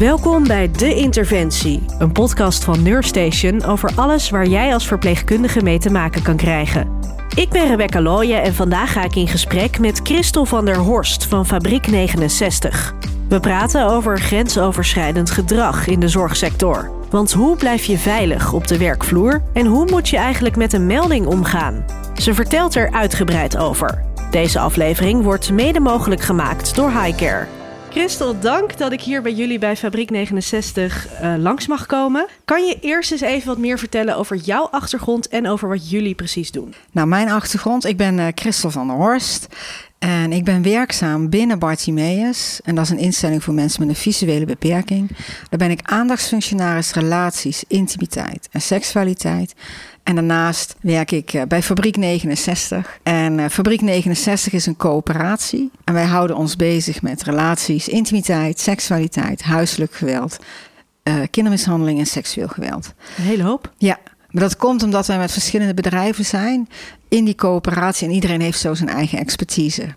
Welkom bij De Interventie, een podcast van Neurstation over alles waar jij als verpleegkundige mee te maken kan krijgen. Ik ben Rebecca Looyen en vandaag ga ik in gesprek met Christel van der Horst van Fabriek 69. We praten over grensoverschrijdend gedrag in de zorgsector. Want hoe blijf je veilig op de werkvloer en hoe moet je eigenlijk met een melding omgaan? Ze vertelt er uitgebreid over. Deze aflevering wordt mede mogelijk gemaakt door Highcare. Christel, dank dat ik hier bij jullie bij Fabriek 69 uh, langs mag komen. Kan je eerst eens even wat meer vertellen over jouw achtergrond en over wat jullie precies doen? Nou, mijn achtergrond, ik ben uh, Christel van der Horst. En ik ben werkzaam binnen Bartimeus. En dat is een instelling voor mensen met een visuele beperking. Daar ben ik aandachtsfunctionaris relaties, intimiteit en seksualiteit. En daarnaast werk ik eh, bij Fabriek 69. En uh, Fabriek 69 is een coöperatie. En wij houden ons bezig met relaties, intimiteit, seksualiteit, huiselijk geweld, uh, kindermishandeling en seksueel geweld. Een hele hoop? Ja. Maar dat komt omdat wij met verschillende bedrijven zijn in die coöperatie en iedereen heeft zo zijn eigen expertise.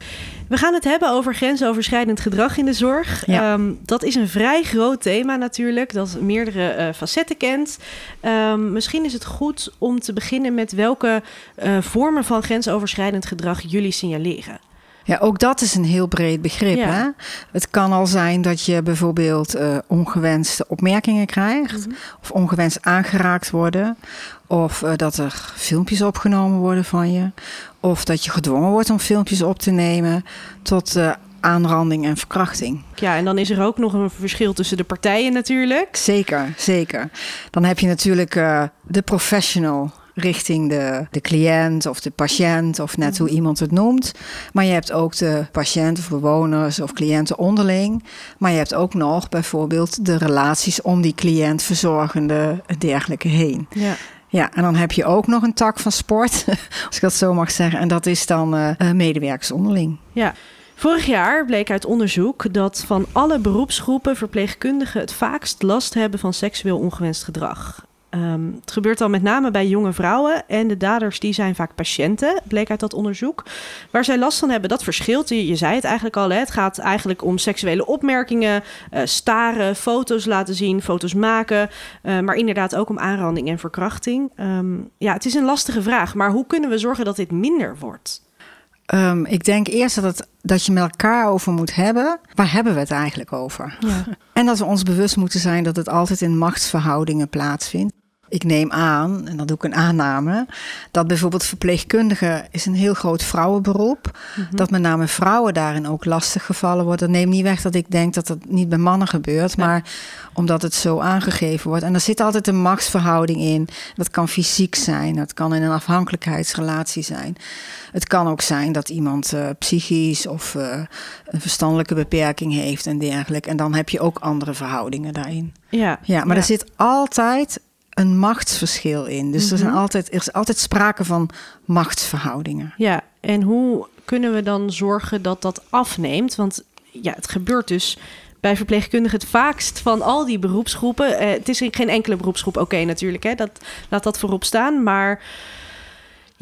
We gaan het hebben over grensoverschrijdend gedrag in de zorg. Ja. Um, dat is een vrij groot thema natuurlijk, dat meerdere uh, facetten kent. Um, misschien is het goed om te beginnen met welke uh, vormen van grensoverschrijdend gedrag jullie signaleren. Ja, ook dat is een heel breed begrip. Ja. Hè? Het kan al zijn dat je bijvoorbeeld uh, ongewenste opmerkingen krijgt, mm -hmm. of ongewenst aangeraakt worden, of uh, dat er filmpjes opgenomen worden van je, of dat je gedwongen wordt om filmpjes op te nemen, tot uh, aanranding en verkrachting. Ja, en dan is er ook nog een verschil tussen de partijen natuurlijk. Zeker, zeker. Dan heb je natuurlijk de professional richting de, de cliënt of de patiënt of net hoe iemand het noemt. Maar je hebt ook de patiënt of bewoners of cliënten onderling. Maar je hebt ook nog bijvoorbeeld de relaties om die cliënt, verzorgende en dergelijke heen. Ja. Ja, en dan heb je ook nog een tak van sport, als ik dat zo mag zeggen. En dat is dan uh, medewerkers onderling. Ja. Vorig jaar bleek uit onderzoek dat van alle beroepsgroepen verpleegkundigen het vaakst last hebben van seksueel ongewenst gedrag. Um, het gebeurt dan met name bij jonge vrouwen en de daders die zijn vaak patiënten, bleek uit dat onderzoek. Waar zij last van hebben, dat verschilt. Je, je zei het eigenlijk al, hè? het gaat eigenlijk om seksuele opmerkingen, uh, staren, foto's laten zien, foto's maken, uh, maar inderdaad ook om aanranding en verkrachting. Um, ja, het is een lastige vraag, maar hoe kunnen we zorgen dat dit minder wordt? Um, ik denk eerst dat, het, dat je met elkaar over moet hebben. Waar hebben we het eigenlijk over? Ja. En dat we ons bewust moeten zijn dat het altijd in machtsverhoudingen plaatsvindt. Ik neem aan, en dat doe ik een aanname, dat bijvoorbeeld verpleegkundige is een heel groot vrouwenberoep. Mm-hmm. Dat met name vrouwen daarin ook lastig gevallen worden. Dat neemt niet weg dat ik denk dat dat niet bij mannen gebeurt, ja. maar omdat het zo aangegeven wordt. En er zit altijd een machtsverhouding in. Dat kan fysiek zijn, dat kan in een afhankelijkheidsrelatie zijn. Het kan ook zijn dat iemand uh, psychisch of uh, een verstandelijke beperking heeft en dergelijke. En dan heb je ook andere verhoudingen daarin. Ja, ja maar ja. er zit altijd een machtsverschil in. Dus er, zijn altijd, er is altijd sprake van machtsverhoudingen. Ja, en hoe kunnen we dan zorgen dat dat afneemt? Want ja, het gebeurt dus bij verpleegkundigen het vaakst van al die beroepsgroepen. Uh, het is geen enkele beroepsgroep, oké okay, natuurlijk, hè, dat, laat dat voorop staan. Maar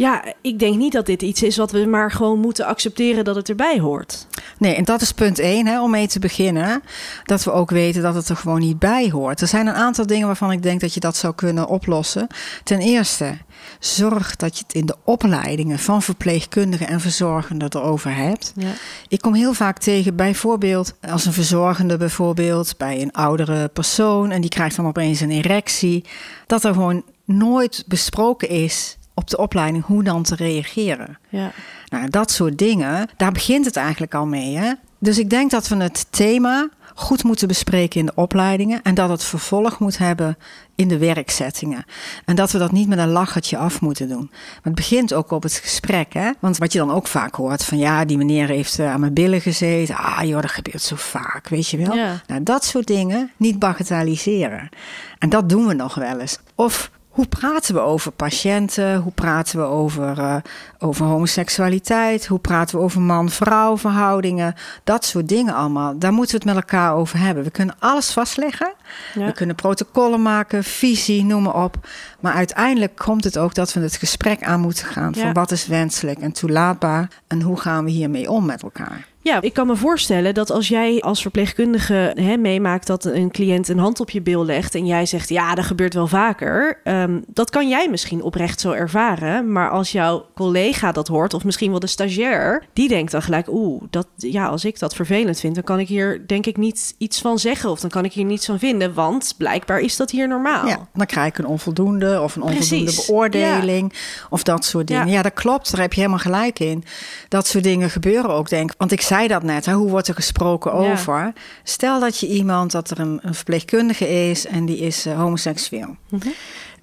ja, ik denk niet dat dit iets is wat we maar gewoon moeten accepteren dat het erbij hoort. Nee, en dat is punt één, hè, om mee te beginnen. Dat we ook weten dat het er gewoon niet bij hoort. Er zijn een aantal dingen waarvan ik denk dat je dat zou kunnen oplossen. Ten eerste, zorg dat je het in de opleidingen van verpleegkundigen en verzorgenden erover hebt. Ja. Ik kom heel vaak tegen, bijvoorbeeld als een verzorgende bijvoorbeeld bij een oudere persoon en die krijgt dan opeens een erectie, dat er gewoon nooit besproken is op de opleiding hoe dan te reageren. Ja. Nou, dat soort dingen, daar begint het eigenlijk al mee. Hè? Dus ik denk dat we het thema goed moeten bespreken in de opleidingen en dat het vervolg moet hebben in de werkzettingen. En dat we dat niet met een lachertje af moeten doen. Maar het begint ook op het gesprek. Hè? Want wat je dan ook vaak hoort van ja, die meneer heeft aan mijn billen gezeten. Ah joh, dat gebeurt zo vaak, weet je wel. Ja. Nou, dat soort dingen niet bagatelliseren. En dat doen we nog wel eens. Of hoe praten we over patiënten? Hoe praten we over, uh, over homoseksualiteit? Hoe praten we over man-vrouw verhoudingen? Dat soort dingen allemaal. Daar moeten we het met elkaar over hebben. We kunnen alles vastleggen. Ja. We kunnen protocollen maken, visie, noem maar op. Maar uiteindelijk komt het ook dat we het gesprek aan moeten gaan. Van wat is wenselijk en toelaatbaar? En hoe gaan we hiermee om met elkaar? Ja, ik kan me voorstellen dat als jij als verpleegkundige hè, meemaakt dat een cliënt een hand op je bil legt en jij zegt ja, dat gebeurt wel vaker, ehm, dat kan jij misschien oprecht zo ervaren. Maar als jouw collega dat hoort, of misschien wel de stagiair, die denkt dan gelijk, oeh, dat, ja, als ik dat vervelend vind, dan kan ik hier denk ik niet iets van zeggen of dan kan ik hier niets van vinden, want blijkbaar is dat hier normaal. Ja, dan krijg ik een onvoldoende of een onvoldoende Precies, beoordeling of dat soort dingen. Ja. Ja. dat klopt, daar heb je helemaal gelijk in. Dat soort dingen gebeuren ook, denk ik. Want ik zei dat net, hè, hoe wordt er gesproken Ja. over? Stel dat je iemand, dat er een, een verpleegkundige is en die is eh, homoseksueel. Mhm.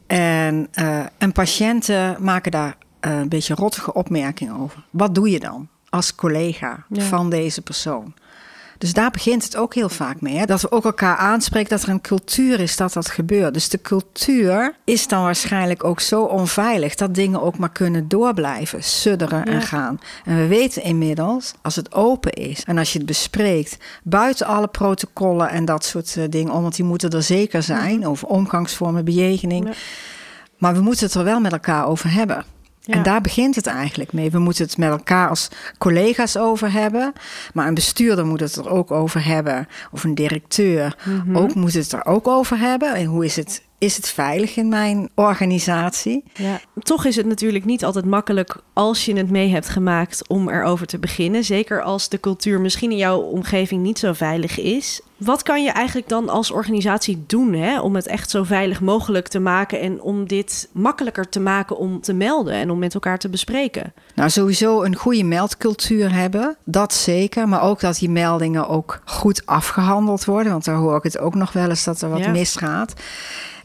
En, eh, en patiënten maken daar eh, een beetje rottige opmerkingen over. Wat doe je dan als collega Ja. van deze persoon? Dus daar begint het ook heel vaak mee. Hè? Dat we ook elkaar aanspreken dat er een cultuur is dat dat gebeurt. Dus de cultuur is dan waarschijnlijk ook zo onveilig dat dingen ook maar kunnen doorblijven, sudderen Ja. en gaan. En we weten inmiddels, als het open is en als je het bespreekt, buiten alle protocollen en dat soort eh, dingen, om, want die moeten er zeker zijn over omgangsvormen, bejegening. Ja. Maar we moeten het er wel met elkaar over hebben. Ja. En daar begint het eigenlijk mee. We moeten het met elkaar als collega's over hebben. Maar een bestuurder moet het er ook over hebben. Of een directeur Mhm. ook moet het er ook over hebben. En hoe is het, is het veilig in mijn organisatie? Ja. Toch is het natuurlijk niet altijd makkelijk als je het mee hebt gemaakt om erover te beginnen. Zeker als de cultuur misschien in jouw omgeving niet zo veilig is. Wat kan je eigenlijk dan als organisatie doen hè, om het echt zo veilig mogelijk te maken en om dit makkelijker te maken om te melden en om met elkaar te bespreken? Nou, sowieso een goede meldcultuur hebben. Dat zeker. Maar ook dat die meldingen ook goed afgehandeld worden. Want daar hoor ik het ook nog wel eens dat er wat Ja. misgaat.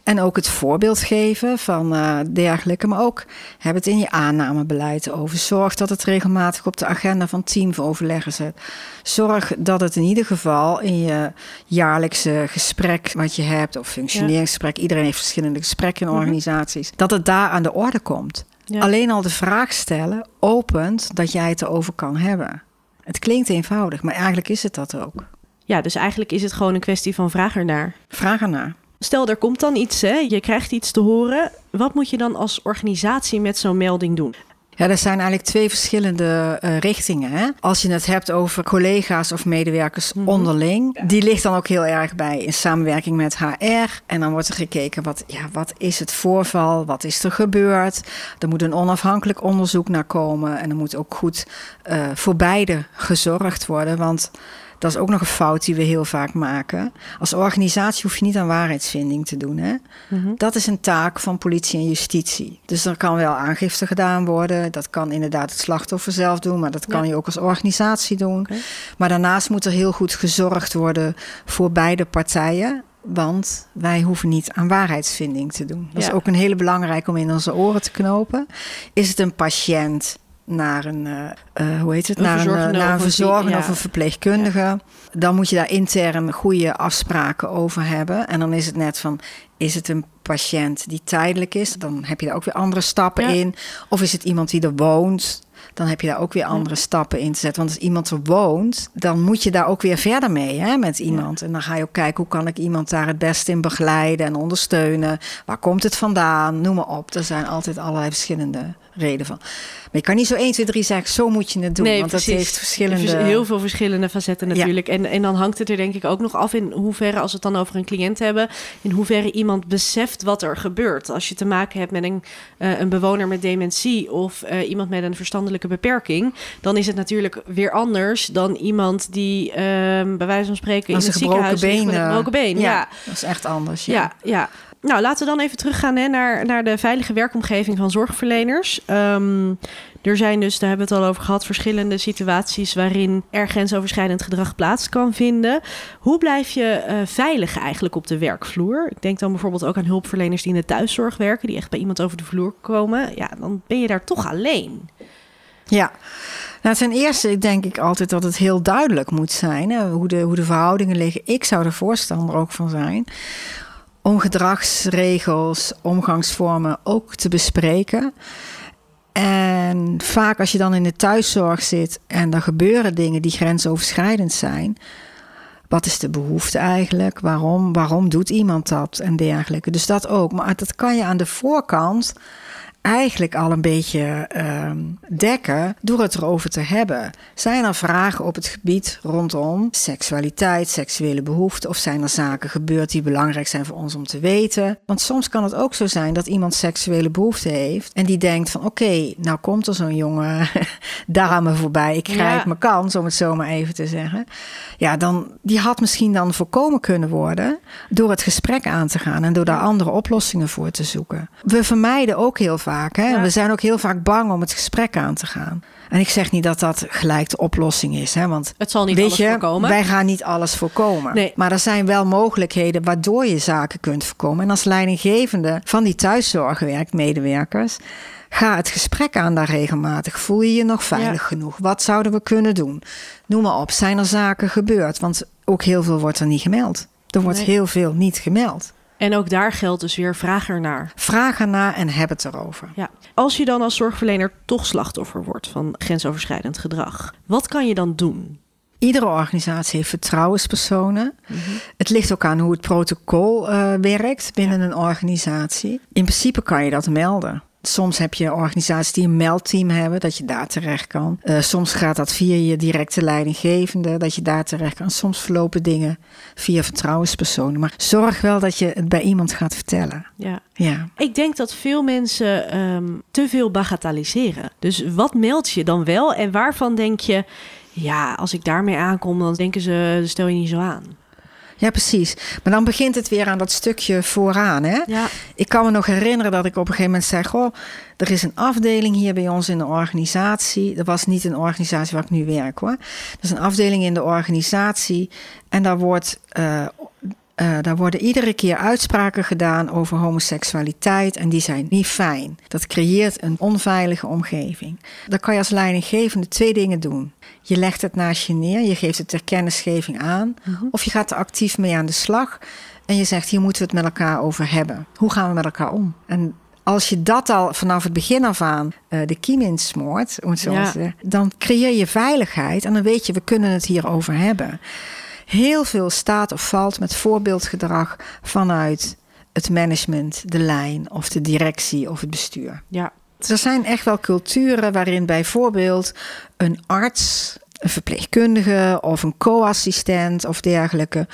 En ook het voorbeeld geven van eh, dergelijke. Maar ook heb het in je aannamebeleid over. Zorg dat het regelmatig op de agenda van teamoverleggen zit. Zorg dat het in ieder geval in je jaarlijkse gesprek wat je hebt, of functioneringsgesprek, iedereen heeft verschillende gesprekken in Mhm. organisaties, dat het daar aan de orde komt. Ja. Alleen al de vraag stellen opent dat jij het erover kan hebben. Het klinkt eenvoudig, maar eigenlijk is het dat ook. Ja, dus eigenlijk is het gewoon een kwestie van vraag ernaar. Vraag ernaar. Stel, er komt dan iets, hè? je krijgt iets te horen. Wat moet je dan als organisatie met zo'n melding doen? Ja, er zijn eigenlijk twee verschillende eh, richtingen. Hè? Als je het hebt over collega's of medewerkers Mhm. onderling, die ligt dan ook heel erg bij in samenwerking met HR. En dan wordt er gekeken, wat, ja, wat is het voorval? Wat is er gebeurd? Er moet een onafhankelijk onderzoek naar komen. En er moet ook goed eh, voor beide gezorgd worden. Want dat is ook nog een fout die we heel vaak maken. Als organisatie hoef je niet aan waarheidsvinding te doen. Hè? Mhm. Dat is een taak van politie en justitie. Dus er kan wel aangifte gedaan worden. Dat kan inderdaad het slachtoffer zelf doen, maar dat kan Ja. je ook als organisatie doen. Maar daarnaast moet er heel goed gezorgd worden voor beide partijen. Want wij hoeven niet aan waarheidsvinding te doen. Dat Ja. is ook een hele belangrijke om in onze oren te knopen. Is het een patiënt naar een, eh, eh, hoe heet het? Een naar een, eh, naar een of een of verpleegkundige. Dan moet je daar intern goede afspraken over hebben. En dan is het net van, is het een patiënt die tijdelijk is? Dan heb je daar ook weer andere stappen Ja. in. Of is het iemand die er woont? Dan heb je daar ook weer andere stappen in te zetten. Want als iemand er woont, dan moet je daar ook weer verder mee hè, met iemand. En dan ga je ook kijken hoe kan ik iemand daar het beste in begeleiden en ondersteunen. Waar komt het vandaan? Noem maar op. Er zijn altijd allerlei verschillende redenen van. Maar je kan niet zo 1, 2, 3 zeggen, zo moet je het doen. want dat heeft verschillende... Vers- Heel veel verschillende facetten Ja. natuurlijk. En, en dan hangt het er denk ik ook nog af in hoeverre, als we het dan over een cliënt hebben, in hoeverre iemand beseft wat er gebeurt. Als je te maken hebt met een, eh, een bewoner met dementie of eh, iemand met een verstandelijke beperking, dan is het natuurlijk weer anders dan iemand die ehm, bij wijze van spreken in het ziekenhuis met een been. gebroken been. ja, ja. dat is echt anders. Ja, ja. Nou, laten we dan even teruggaan hè, naar, naar de veilige werkomgeving van zorgverleners. Ehm, er zijn dus, daar hebben we het al over gehad, verschillende situaties waarin er grensoverschrijdend gedrag plaats kan vinden. Hoe blijf je eh, veilig eigenlijk op de werkvloer? Ik denk dan bijvoorbeeld ook aan hulpverleners die in de thuiszorg werken, die echt bij iemand over de vloer komen. Ja, dan ben je daar toch alleen. Ja. Nou, ten eerste denk ik altijd dat het heel duidelijk moet zijn hoe, de, hoe de verhoudingen liggen. Ik zou er voorstander ook van zijn om gedragsregels, omgangsvormen ook te bespreken. En vaak als je dan in de thuiszorg zit en er gebeuren dingen die grensoverschrijdend zijn. Wat is de behoefte eigenlijk? Waarom, waarom doet iemand dat en dergelijke? Dus dat ook. Maar dat kan je aan de voorkant eigenlijk al een beetje ehm, dekken door het erover te hebben. Zijn er vragen op het gebied rondom seksualiteit, seksuele behoeften of zijn er zaken gebeurd die belangrijk zijn voor ons om te weten? Want soms kan het ook zo zijn dat iemand seksuele behoeften heeft en die denkt van oké, nou komt er zo'n jonge dame voorbij, ik ja. mijn kans om het zo maar even te zeggen. Ja, dan die had misschien dan voorkomen kunnen worden door het gesprek aan te gaan en door daar andere oplossingen voor te zoeken. We vermijden ook heel vaak. Hè? We zijn ook heel vaak bang om het gesprek aan te gaan. En ik zeg niet dat dat gelijk de oplossing is. Hè? Want het zal niet weet alles je, voorkomen. Wij gaan niet alles voorkomen. Nee. Maar er zijn wel mogelijkheden waardoor je zaken kunt voorkomen. En als leidinggevende van die thuiszorgwerkmedewerkers. Ga het gesprek aan daar regelmatig. Voel je je nog veilig Ja. genoeg? Wat zouden we kunnen doen? Noem maar op. Zijn er zaken gebeurd? Want ook heel veel wordt er niet gemeld. Er wordt Nee. heel veel niet gemeld. En ook daar geldt dus weer vraag ernaar. Vraag ernaar en heb het erover. Ja. Als je dan als zorgverlener toch slachtoffer wordt van grensoverschrijdend gedrag, wat kan je dan doen? Iedere organisatie heeft vertrouwenspersonen. Het ligt ook aan hoe het protocol eh, werkt binnen een organisatie. In principe kan je dat melden. Soms heb je organisaties die een meldteam hebben, dat je daar terecht kan. Eh, soms gaat dat via je directe leidinggevende, dat je daar terecht kan. Soms verlopen dingen via vertrouwenspersonen. Maar zorg wel dat je het bij iemand gaat vertellen. Ja. Ja. Ik denk dat veel mensen ehm, te veel bagatelliseren. Dus wat meld je dan wel en waarvan denk je, ja, als ik daarmee aankom, dan denken ze, stel je niet zo aan. Ja, precies. Maar dan begint het weer aan dat stukje vooraan. Hè? Ja, Ik kan me nog herinneren dat ik op een gegeven moment zei: Goh, er is een afdeling hier bij ons in de organisatie. Dat was niet een organisatie waar ik nu werk hoor. Er is een afdeling in de organisatie. En daar, wordt, eh, eh, daar worden iedere keer uitspraken gedaan over homoseksualiteit. En die zijn niet fijn. Dat creëert een onveilige omgeving. Dan kan je als leidinggevende twee dingen doen. Je legt het naast je neer, je geeft het ter kennisgeving aan. Of je gaat er actief mee aan de slag. En je zegt, hier moeten we het met elkaar over hebben. Hoe gaan we met elkaar om? En als je dat al vanaf het begin af aan eh, de kiem insmoort, om het zo Ja. maar te zeggen, dan creëer je veiligheid en dan weet je, we kunnen het hierover hebben. Heel veel staat of valt met voorbeeldgedrag vanuit het management, de lijn of de directie of het bestuur. ja, Er zijn echt wel culturen waarin bijvoorbeeld een arts, een verpleegkundige of een co-assistent of dergelijke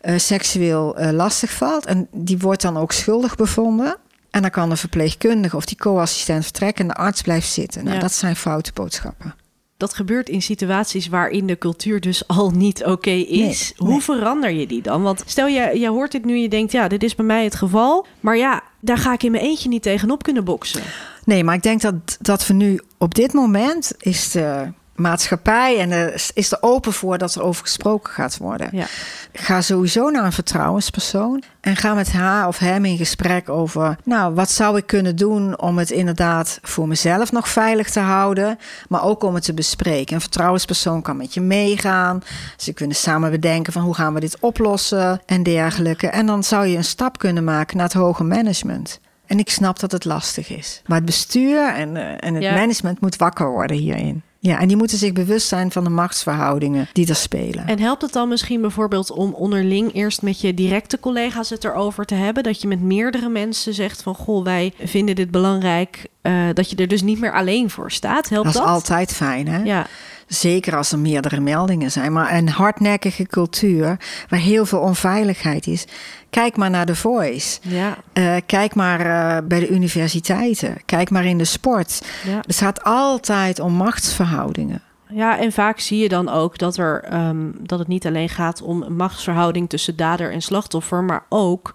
eh, seksueel eh, lastig valt. En die wordt dan ook schuldig bevonden. En dan kan de verpleegkundige of die co-assistent vertrekken en de arts blijft zitten. Nou, Ja. dat zijn foute boodschappen. Dat gebeurt in situaties waarin de cultuur dus al niet oké is. Nee, Hoe nee. verander je die dan? Want stel je, je hoort dit nu en je denkt, ja, dit is bij mij het geval. Maar ja, daar ga ik in mijn eentje niet tegenop kunnen boksen. Nee, maar ik denk dat, dat we nu op dit moment is de maatschappij en de, is er open voor dat er over gesproken gaat worden. Ja. Ga sowieso naar een vertrouwenspersoon en ga met haar of hem in gesprek over, nou, wat zou ik kunnen doen om het inderdaad voor mezelf nog veilig te houden, maar ook om het te bespreken. Een vertrouwenspersoon kan met je meegaan. Ze kunnen samen bedenken van hoe gaan we dit oplossen en dergelijke. En dan zou je een stap kunnen maken naar het hoger management. En ik snap dat het lastig is. Maar het bestuur en, eh, en het Ja. management moet wakker worden hierin. Ja, en die moeten zich bewust zijn van de machtsverhoudingen die er spelen. En helpt het dan misschien bijvoorbeeld om onderling eerst met je directe collega's het erover te hebben? Dat je met meerdere mensen zegt van, goh, wij vinden dit belangrijk. eh, dat je er dus niet meer alleen voor staat. Helpt dat dat? is altijd fijn, hè? Ja, Zeker als er meerdere meldingen zijn. Maar een hardnekkige cultuur waar heel veel onveiligheid is. Kijk maar naar The Voice. ja, Eh, kijk maar eh, bij de universiteiten. Kijk maar in de sport. ja. Het gaat altijd om machtsverhoudingen. Ja, en vaak zie je dan ook dat, er, ehm, dat het niet alleen gaat om een machtsverhouding tussen dader en slachtoffer, maar ook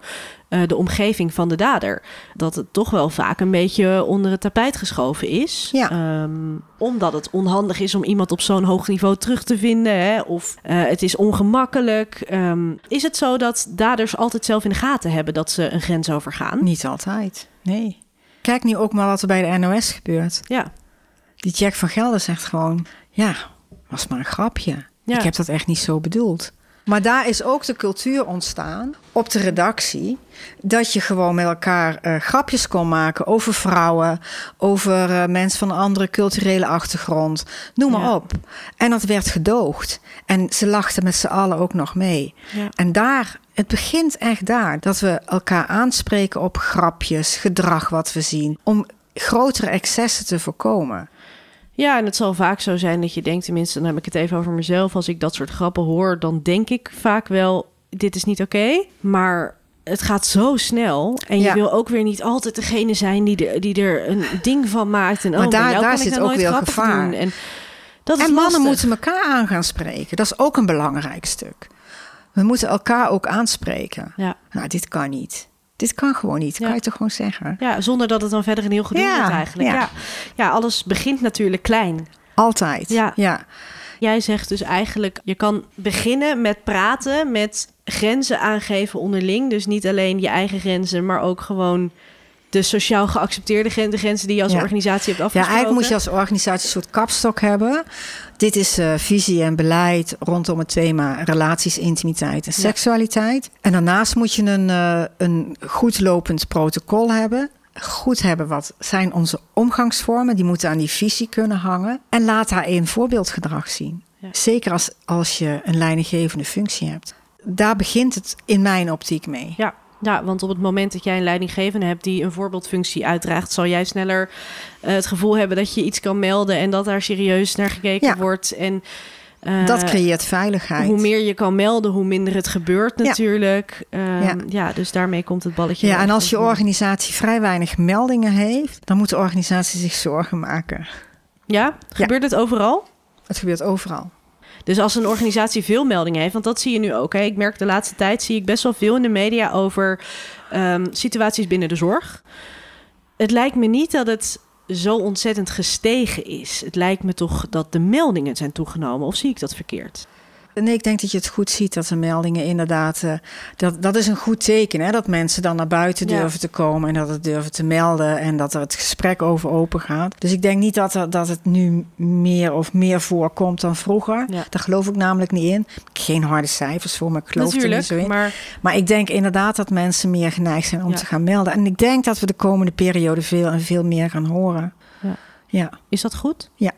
eh, de omgeving van de dader. Dat het toch wel vaak een beetje onder het tapijt geschoven is. Ja. Ehm, omdat het onhandig is om iemand op zo'n hoog niveau terug te vinden. Hè? Of eh, het is ongemakkelijk. Ehm, is het zo dat daders altijd zelf in de gaten hebben dat ze een grens overgaan? Niet altijd. Nee. Kijk nu ook maar wat er bij de NOS gebeurt. Ja, Die Jack van Gelder zegt gewoon: ja, was maar een grapje. Ja. Ik heb dat echt niet zo bedoeld. Maar daar is ook de cultuur ontstaan op de redactie. Dat je gewoon met elkaar eh, grapjes kon maken over vrouwen, over eh, mensen van een andere culturele achtergrond. Noem maar Ja. op. En dat werd gedoogd. En ze lachten met z'n allen ook nog mee. Ja. En daar, het begint echt daar. Dat we elkaar aanspreken op grapjes, gedrag wat we zien. Om grotere excessen te voorkomen. Ja, en het zal vaak zo zijn dat je denkt, tenminste, dan heb ik het even over mezelf. Als ik dat soort grappen hoor, dan denk ik vaak wel, dit is niet oké. Maar het gaat zo snel. En je Ja. wil ook weer niet altijd degene zijn die, de, die er een ding van maakt. En Maar oh, daar- zit nou ook weer gevaar. doen. En, dat is En mannen lastig. moeten elkaar aan gaan spreken. Dat is ook een belangrijk stuk. We moeten elkaar ook aanspreken. Ja. Nou, dit kan niet. Dit kan gewoon niet. Ja. Kan je toch gewoon zeggen? ja, zonder dat het dan verder een heel gedoe Ja, wordt eigenlijk. Ja. ja. Ja. alles begint natuurlijk klein. Altijd. Ja. ja. Jij zegt dus eigenlijk, je kan beginnen met praten, met grenzen aangeven onderling. Dus niet alleen je eigen grenzen, maar ook gewoon de sociaal geaccepteerde grenzen, de grenzen die je als Ja. organisatie hebt Ja, afgesproken. eigenlijk moet je als organisatie een soort kapstok hebben. Dit is eh, visie en beleid rondom het thema relaties, intimiteit en Ja. seksualiteit. En daarnaast moet je een, eh, een goed lopend protocol hebben. Goed hebben wat zijn onze omgangsvormen. Die moeten aan die visie kunnen hangen. En laat daarin voorbeeldgedrag zien. Ja. Zeker als, als je een leidinggevende functie hebt. Daar begint het in mijn optiek mee. Ja. Ja, want op het moment dat jij een leidinggevende hebt die een voorbeeldfunctie uitdraagt, zal jij sneller eh, het gevoel hebben dat je iets kan melden en dat daar serieus naar gekeken Ja. wordt. En eh, Dat creëert veiligheid. hoe meer je kan melden, hoe minder het gebeurt Ja. natuurlijk. Ehm, ja. Ja. dus daarmee komt het balletje. Ja, en als je organisatie vrij weinig meldingen heeft, dan moet de organisatie zich zorgen maken. Ja, gebeurt het overal? Het gebeurt overal. Dus als een organisatie veel meldingen heeft, want dat zie je nu ook. Hè. Ik merk de laatste tijd zie ik best wel veel in de media over ehm, situaties binnen de zorg. Het lijkt me niet dat het zo ontzettend gestegen is. Het lijkt me toch dat de meldingen zijn toegenomen. Of zie ik dat verkeerd? Nee, ik denk dat je het goed ziet dat de meldingen inderdaad. eh, dat, dat is een goed teken, hè? Dat mensen dan naar buiten Ja. durven te komen en dat het durven te melden en dat er het gesprek over open gaat. Dus ik denk niet dat, er, dat het nu meer of meer voorkomt dan vroeger. Ja. Daar geloof ik namelijk niet in. Geen harde cijfers voor, maar ik geloof er Natuurlijk, niet zo in. maar Maar ik denk inderdaad dat mensen meer geneigd zijn om Ja. te gaan melden. En ik denk dat we de komende periode veel en veel meer gaan horen. Ja. Ja. is dat goed? Ja.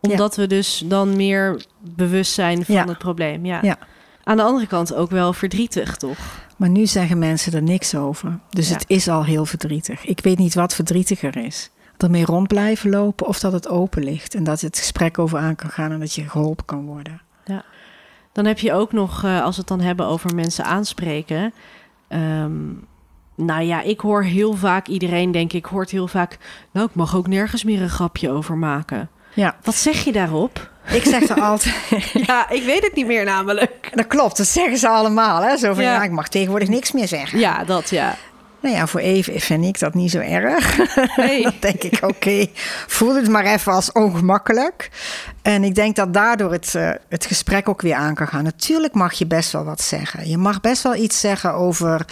Omdat we dus dan meer bewust zijn van Ja. het probleem. Ja. Ja. Aan de andere kant ook wel verdrietig, toch? Maar nu zeggen mensen er niks over. Dus Ja. het is al heel verdrietig. Ik weet niet wat verdrietiger is. Ermee rond blijven lopen of dat het open ligt. En dat het gesprek over aan kan gaan en dat je geholpen kan worden. Dan heb je ook nog, eh, als we het dan hebben over mensen aanspreken. ehm, nou ja, ik hoor heel vaak, iedereen denk ik, hoort heel vaak... Nou, ik mag ook nergens meer een grapje over maken. Ja, Wat zeg je daarop? ik zeg er altijd... Ja, ik weet het niet meer namelijk. dat klopt, dat zeggen ze allemaal. Hè? Zo van, Ja. ja. ik mag tegenwoordig niks meer zeggen. Ja, dat ja. Nou ja, voor even vind ik dat niet zo erg. Nee. Dan denk ik, oké, voel het maar even als ongemakkelijk. En ik denk dat daardoor het, eh, het gesprek ook weer aan kan gaan. Natuurlijk mag je best wel wat zeggen. Je mag best wel iets zeggen over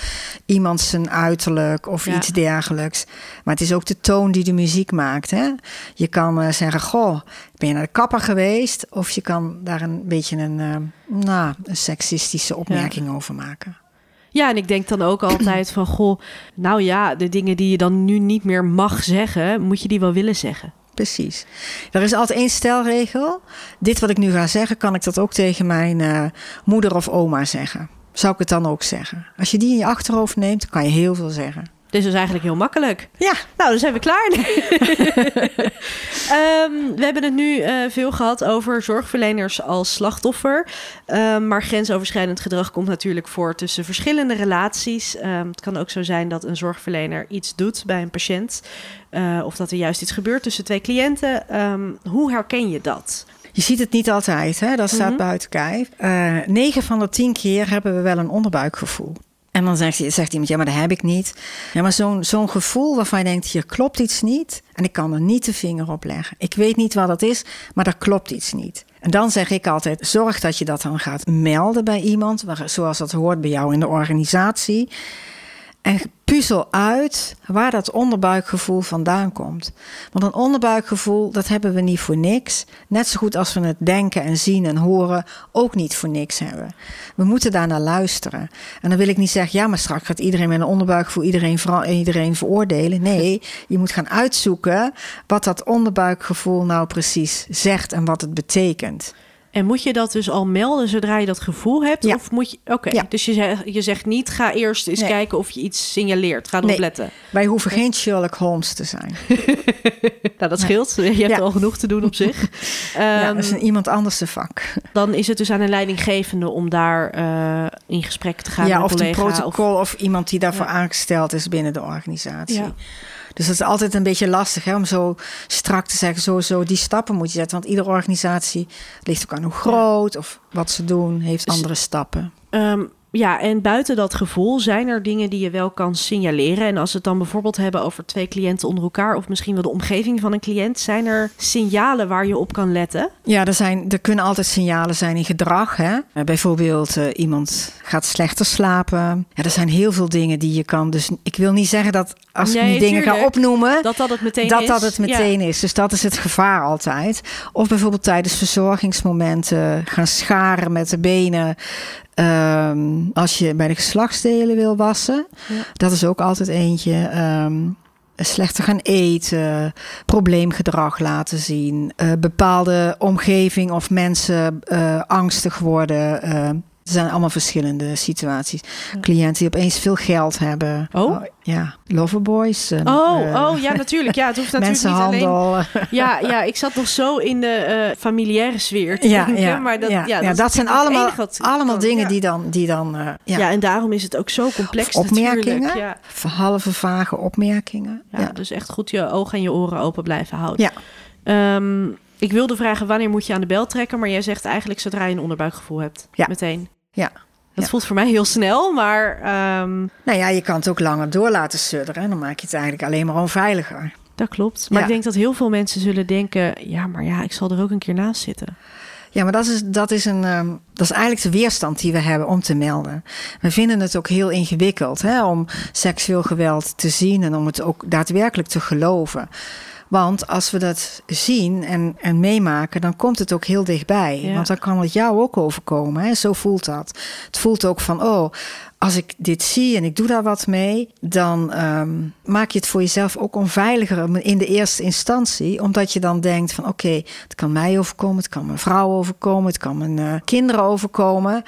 iemand zijn uiterlijk of Ja. iets dergelijks. Maar het is ook de toon die de muziek maakt. Hè? Je kan eh, zeggen, goh, ben je naar de kapper geweest? Of je kan daar een beetje een, eh, nou, een seksistische opmerking over maken. Ja, en ik denk dan ook altijd van, goh, nou ja, de dingen die je dan nu niet meer mag zeggen, moet je die wel willen zeggen. Precies. Er is altijd één stelregel. Dit wat ik nu ga zeggen, kan ik dat ook tegen mijn eh, moeder of oma zeggen. Zou ik het dan ook zeggen? Als je die in je achterhoofd neemt, kan je heel veel zeggen. Dus dat is eigenlijk heel makkelijk. Ja, Nou, dan zijn we klaar. Ehm, we hebben het nu eh, veel gehad over zorgverleners als slachtoffer. Ehm, maar grensoverschrijdend gedrag komt natuurlijk voor tussen verschillende relaties. Ehm, het kan ook zo zijn dat een zorgverlener iets doet bij een patiënt. eh, of dat er juist iets gebeurt tussen twee cliënten. Hoe herken je dat? je ziet het niet altijd, hè? dat staat Mhm. buiten kijf. Eh 9 van de 10 keer hebben we wel een onderbuikgevoel. En dan zegt, zegt iemand, ja, maar dat heb ik niet. Ja, maar zo'n zo'n gevoel waarvan je denkt, hier klopt iets niet. En ik kan er niet de vinger op leggen. Ik weet niet wat dat is, maar er klopt iets niet. En dan zeg ik altijd, zorg dat je dat dan gaat melden bij iemand. Zoals dat hoort bij jou in de organisatie. En puzzel uit waar dat onderbuikgevoel vandaan komt. Want een onderbuikgevoel, dat hebben we niet voor niks. Net zo goed als we het denken en zien en horen ook niet voor niks hebben. We moeten daar naar luisteren. En dan wil ik niet zeggen, ja, maar straks gaat iedereen met een onderbuikgevoel iedereen, iedereen veroordelen. Nee, je moet gaan uitzoeken wat dat onderbuikgevoel nou precies zegt en wat het betekent. En moet je dat dus al melden zodra je dat gevoel hebt? Ja. Of moet je. Oké, Ja. dus je zegt, je zegt niet: ga eerst eens Nee. kijken of je iets signaleert. Ga erop Nee. letten. Wij hoeven geen Sherlock Holmes te zijn. Nou, dat scheelt. Je hebt Ja. al genoeg te doen op zich. Ehm, dat is een iemand anders de vak. Dan is het dus aan een leidinggevende om daar eh, in gesprek te gaan ja, met of een protocol of, iemand die daarvoor aangesteld is binnen de organisatie. Dus dat is altijd een beetje lastig hè, om zo strak te zeggen, zo, zo die stappen moet je zetten. Want iedere organisatie ligt ook aan hoe groot of wat ze doen, heeft Dus- andere stappen. Ehm, ja, en buiten dat gevoel zijn er dingen die je wel kan signaleren. En als we het dan bijvoorbeeld hebben over twee cliënten onder elkaar, of misschien wel de omgeving van een cliënt, zijn er signalen waar je op kan letten? Ja, er, zijn, er kunnen altijd signalen zijn in gedrag. Hè? Eh, bijvoorbeeld eh, iemand gaat slechter slapen. Ja, er zijn heel veel dingen die je kan. Dus ik wil niet zeggen dat als ik Nee, die dingen ga tuurlijk. opnoemen, Dat dat het meteen dat is. dat het meteen is. Dus dat is het gevaar altijd. Of bijvoorbeeld tijdens verzorgingsmomenten gaan scharen met de benen. Ehm, als je bij de geslachtsdelen wil wassen. Ja. Dat is ook altijd eentje. Ehm, slechter gaan eten, probleemgedrag laten zien, eh, bepaalde omgeving of mensen eh, angstig worden. eh, er zijn allemaal verschillende situaties. Cliënten die opeens veel geld hebben. Oh? ja, loverboys. en, Oh, eh, oh, ja, natuurlijk. Ja, het hoeft natuurlijk niet alleen... mensenhandel. Ja, ja, ik zat nog zo in de eh, familiaire sfeer te Ja, denken, ja, maar dat, ja, ja, dat zijn het allemaal, allemaal dingen ja. die dan, die dan eh, ja, Ja. en daarom is het ook zo complex opmerkingen. natuurlijk. Ja. halve vage opmerkingen. Ja, Ja. dus echt goed je ogen en je oren open blijven houden. Ja. Ehm, ik wilde vragen wanneer moet je aan de bel trekken, maar jij zegt eigenlijk zodra je een onderbuikgevoel hebt. Ja. Meteen. Ja. Dat Ja. voelt voor mij heel snel, maar ehm, Nou ja, je kan het ook langer door laten sudderen. En dan maak je het eigenlijk alleen maar onveiliger. dat klopt. Maar Ja. ik denk dat heel veel mensen zullen denken: ja, maar ja, ik zal er ook een keer naast zitten. Ja, maar dat is, dat, is een, ehm, dat is eigenlijk de weerstand die we hebben om te melden. We vinden het ook heel ingewikkeld hè, om seksueel geweld te zien en om het ook daadwerkelijk te geloven. Want als we dat zien en, en meemaken, dan komt het ook heel dichtbij. Ja. Want dan kan het jou ook overkomen. Hè? Zo voelt dat. Het voelt ook van, oh, als ik dit zie en ik doe daar wat mee, dan ehm, maak je het voor jezelf ook onveiliger in de eerste instantie. Omdat je dan denkt van, oké, het kan mij overkomen, het kan mijn vrouw overkomen, het kan mijn eh, kinderen overkomen.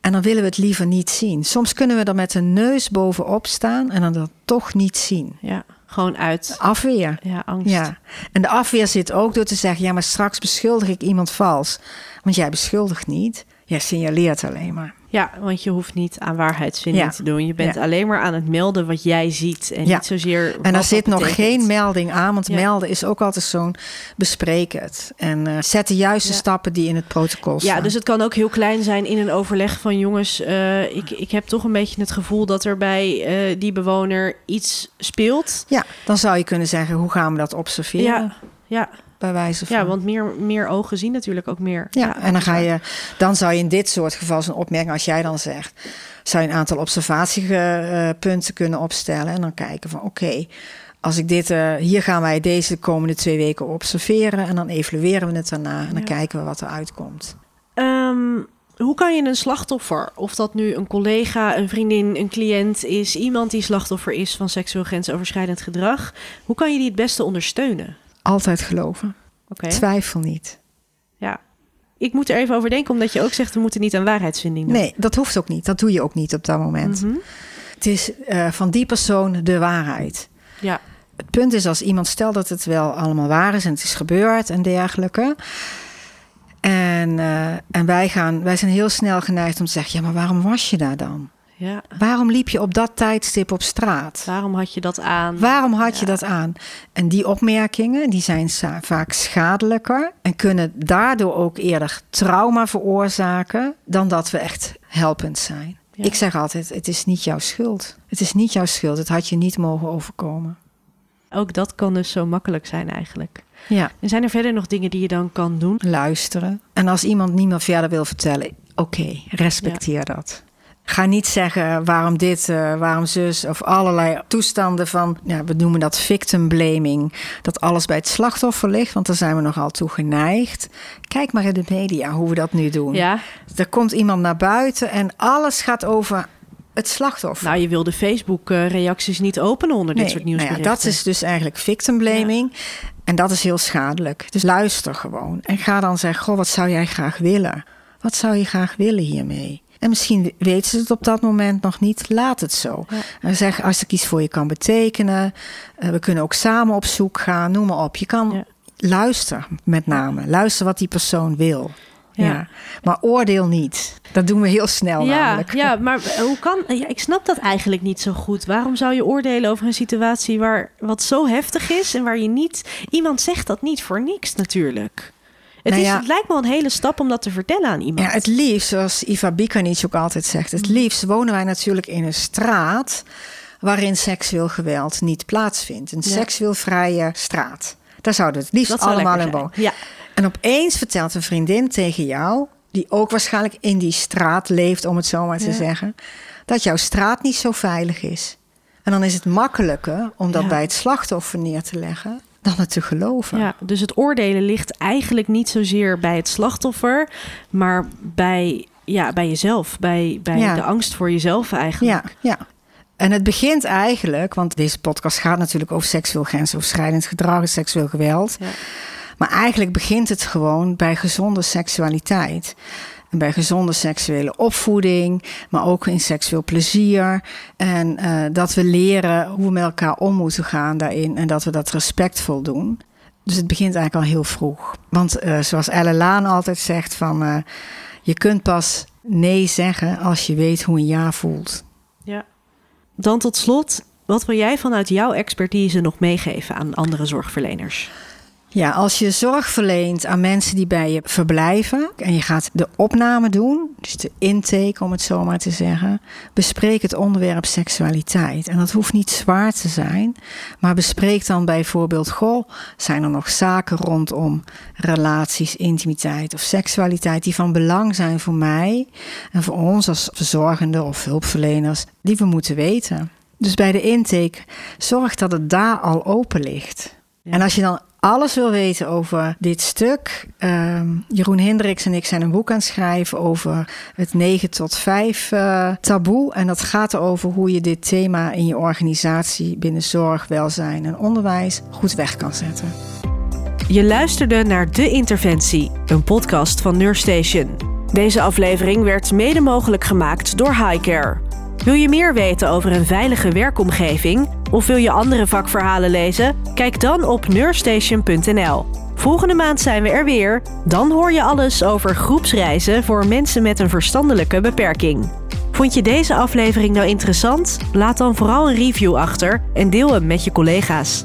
En dan willen we het liever niet zien. Soms kunnen we er met een neus bovenop staan en dan dat toch niet zien. Ja, gewoon uit. Afweer. Ja, angst. Ja, en de afweer zit ook door te zeggen: ja, maar straks beschuldig ik iemand vals. Want jij beschuldigt niet, jij signaleert alleen maar. Ja, want je hoeft niet aan waarheidsvinding Ja. te doen. Je bent Ja. alleen maar aan het melden wat jij ziet. En Ja. niet zozeer. En er zit nog geen melding aan, want melden is ook altijd zo'n bespreek het. En eh, zet de juiste stappen die in het protocol staan. Ja, dus het kan ook heel klein zijn in een overleg van jongens. eh, ik, ik heb toch een beetje het gevoel dat er bij eh, die bewoner iets speelt. Ja, dan zou je kunnen zeggen: hoe gaan we dat observeren? Ja, ja, Bij wijze van. ja, want meer, meer ogen zien natuurlijk ook meer. Ja, en dan ga je, dan zou je in dit soort geval zo'n opmerking, als jij dan zegt, zou je een aantal observatiepunten kunnen opstellen en dan kijken van oké, als ik dit, eh, hier gaan wij deze komende twee weken observeren en dan evalueren we het daarna en dan Ja. kijken we wat er uitkomt. Ehm, hoe kan je een slachtoffer, of dat nu een collega, een vriendin, een cliënt is, iemand die slachtoffer is van seksueel grensoverschrijdend gedrag, hoe kan je die het beste ondersteunen? Altijd geloven. Oké. Twijfel niet. Ja. Ik moet er even over denken, omdat je ook zegt we moeten niet aan waarheidsvinding doen. Nee, dat hoeft ook niet. Dat doe je ook niet op dat moment. Mhm. Het is eh, van die persoon de waarheid. Ja. Het punt is als iemand stelt dat het wel allemaal waar is en het is gebeurd en dergelijke. En, eh, en wij, gaan, wij zijn heel snel geneigd om te zeggen: ja, maar waarom was je daar dan? Ja. Waarom liep je op dat tijdstip op straat? Waarom had je dat aan? Waarom had je dat aan? En die opmerkingen die zijn vaak schadelijker en kunnen daardoor ook eerder trauma veroorzaken dan dat we echt helpend zijn. Ja. Ik zeg altijd: het is niet jouw schuld. Het is niet jouw schuld. Het had je niet mogen overkomen. Ook dat kan dus zo makkelijk zijn eigenlijk. Ja. En zijn er verder nog dingen die je dan kan doen? luisteren. En als iemand niet meer verder wil vertellen, oké, respecteer dat. Ga niet zeggen waarom dit, eh, waarom zus, of allerlei toestanden van, ja, we noemen dat victim blaming, dat alles bij het slachtoffer ligt, want daar zijn we nogal toe geneigd. Kijk maar in de media hoe we dat nu doen. Ja, Er komt iemand naar buiten en alles gaat over het slachtoffer. nou je wil de Facebook-reacties niet openen onder dit soort nou ja, nieuwsberichten. dat is dus eigenlijk victim blaming. En dat is heel schadelijk. Dus luister gewoon. En ga dan zeggen: Goh, wat zou jij graag willen? Wat zou je graag willen hiermee? En misschien weten ze het op dat moment nog niet. Laat het zo. En zeg, als ik iets voor je kan betekenen. Uh, we kunnen ook samen op zoek gaan. Noem maar op. Je kan ja. luisteren met name. Luister wat die persoon wil. Ja. ja. Maar oordeel niet. Dat doen we heel snel ja, namelijk. Ja, maar hoe kan... Ja, ik snap dat eigenlijk niet zo goed. Waarom zou je oordelen over een situatie waar wat zo heftig is... en waar je niet... Iemand zegt dat niet voor niks natuurlijk. Het, nou is, het lijkt me een hele stap om dat te vertellen aan iemand. Ja, het liefst, zoals Iva Bikanic ook altijd zegt... het liefst wonen wij natuurlijk in een straat... waarin seksueel geweld niet plaatsvindt. Een seksueel vrije straat. Daar zouden we het liefst allemaal in wonen. Ja. En opeens vertelt een vriendin tegen jou... die ook waarschijnlijk in die straat leeft, om het zo maar te zeggen... dat jouw straat niet zo veilig is. En dan is het makkelijker om dat bij het slachtoffer neer te leggen dan het te geloven. Ja, dus het oordelen ligt eigenlijk niet zozeer bij het slachtoffer, maar bij, ja, bij jezelf, bij, bij de angst voor jezelf eigenlijk. Ja, ja. En het begint eigenlijk, want deze podcast gaat natuurlijk over seksueel grensoverschrijdend gedrag en seksueel geweld. Ja. Maar eigenlijk begint het gewoon bij gezonde seksualiteit bij gezonde seksuele opvoeding, maar ook in seksueel plezier. En uh, dat we leren hoe we met elkaar om moeten gaan daarin en dat we dat respectvol doen. Dus het begint eigenlijk al heel vroeg. Want uh, zoals Elle Laan altijd zegt van uh, je kunt pas nee zeggen als je weet hoe een ja voelt. Ja. Dan tot slot, wat wil jij vanuit jouw expertise nog meegeven aan andere zorgverleners? Ja, als je zorg verleent aan mensen die bij je verblijven en je gaat de opname doen, dus de intake om het zo maar te zeggen, bespreek het onderwerp seksualiteit. En dat hoeft niet zwaar te zijn, maar bespreek dan bijvoorbeeld, goh, zijn er nog zaken rondom relaties, intimiteit of seksualiteit die van belang zijn voor mij en voor ons als verzorgende of hulpverleners, die we moeten weten. Dus bij de intake, zorg dat het daar al open ligt. En als je dan alles wil weten over dit stuk. Uh, Jeroen Hendricks en ik zijn een boek aan het schrijven over het 9 tot 5 uh, eh, taboe. En dat gaat erover hoe je dit thema in je organisatie binnen zorg, welzijn en onderwijs goed weg kan zetten. Je luisterde naar De Interventie, een podcast van Nurstation. Deze aflevering werd mede mogelijk gemaakt door Highcare. Wil je meer weten over een veilige werkomgeving of wil je andere vakverhalen lezen? Kijk dan op neurstation.nl. Volgende maand zijn we er weer. Dan hoor je alles over groepsreizen voor mensen met een verstandelijke beperking. Vond je deze aflevering nou interessant? Laat dan vooral een review achter en deel hem met je collega's.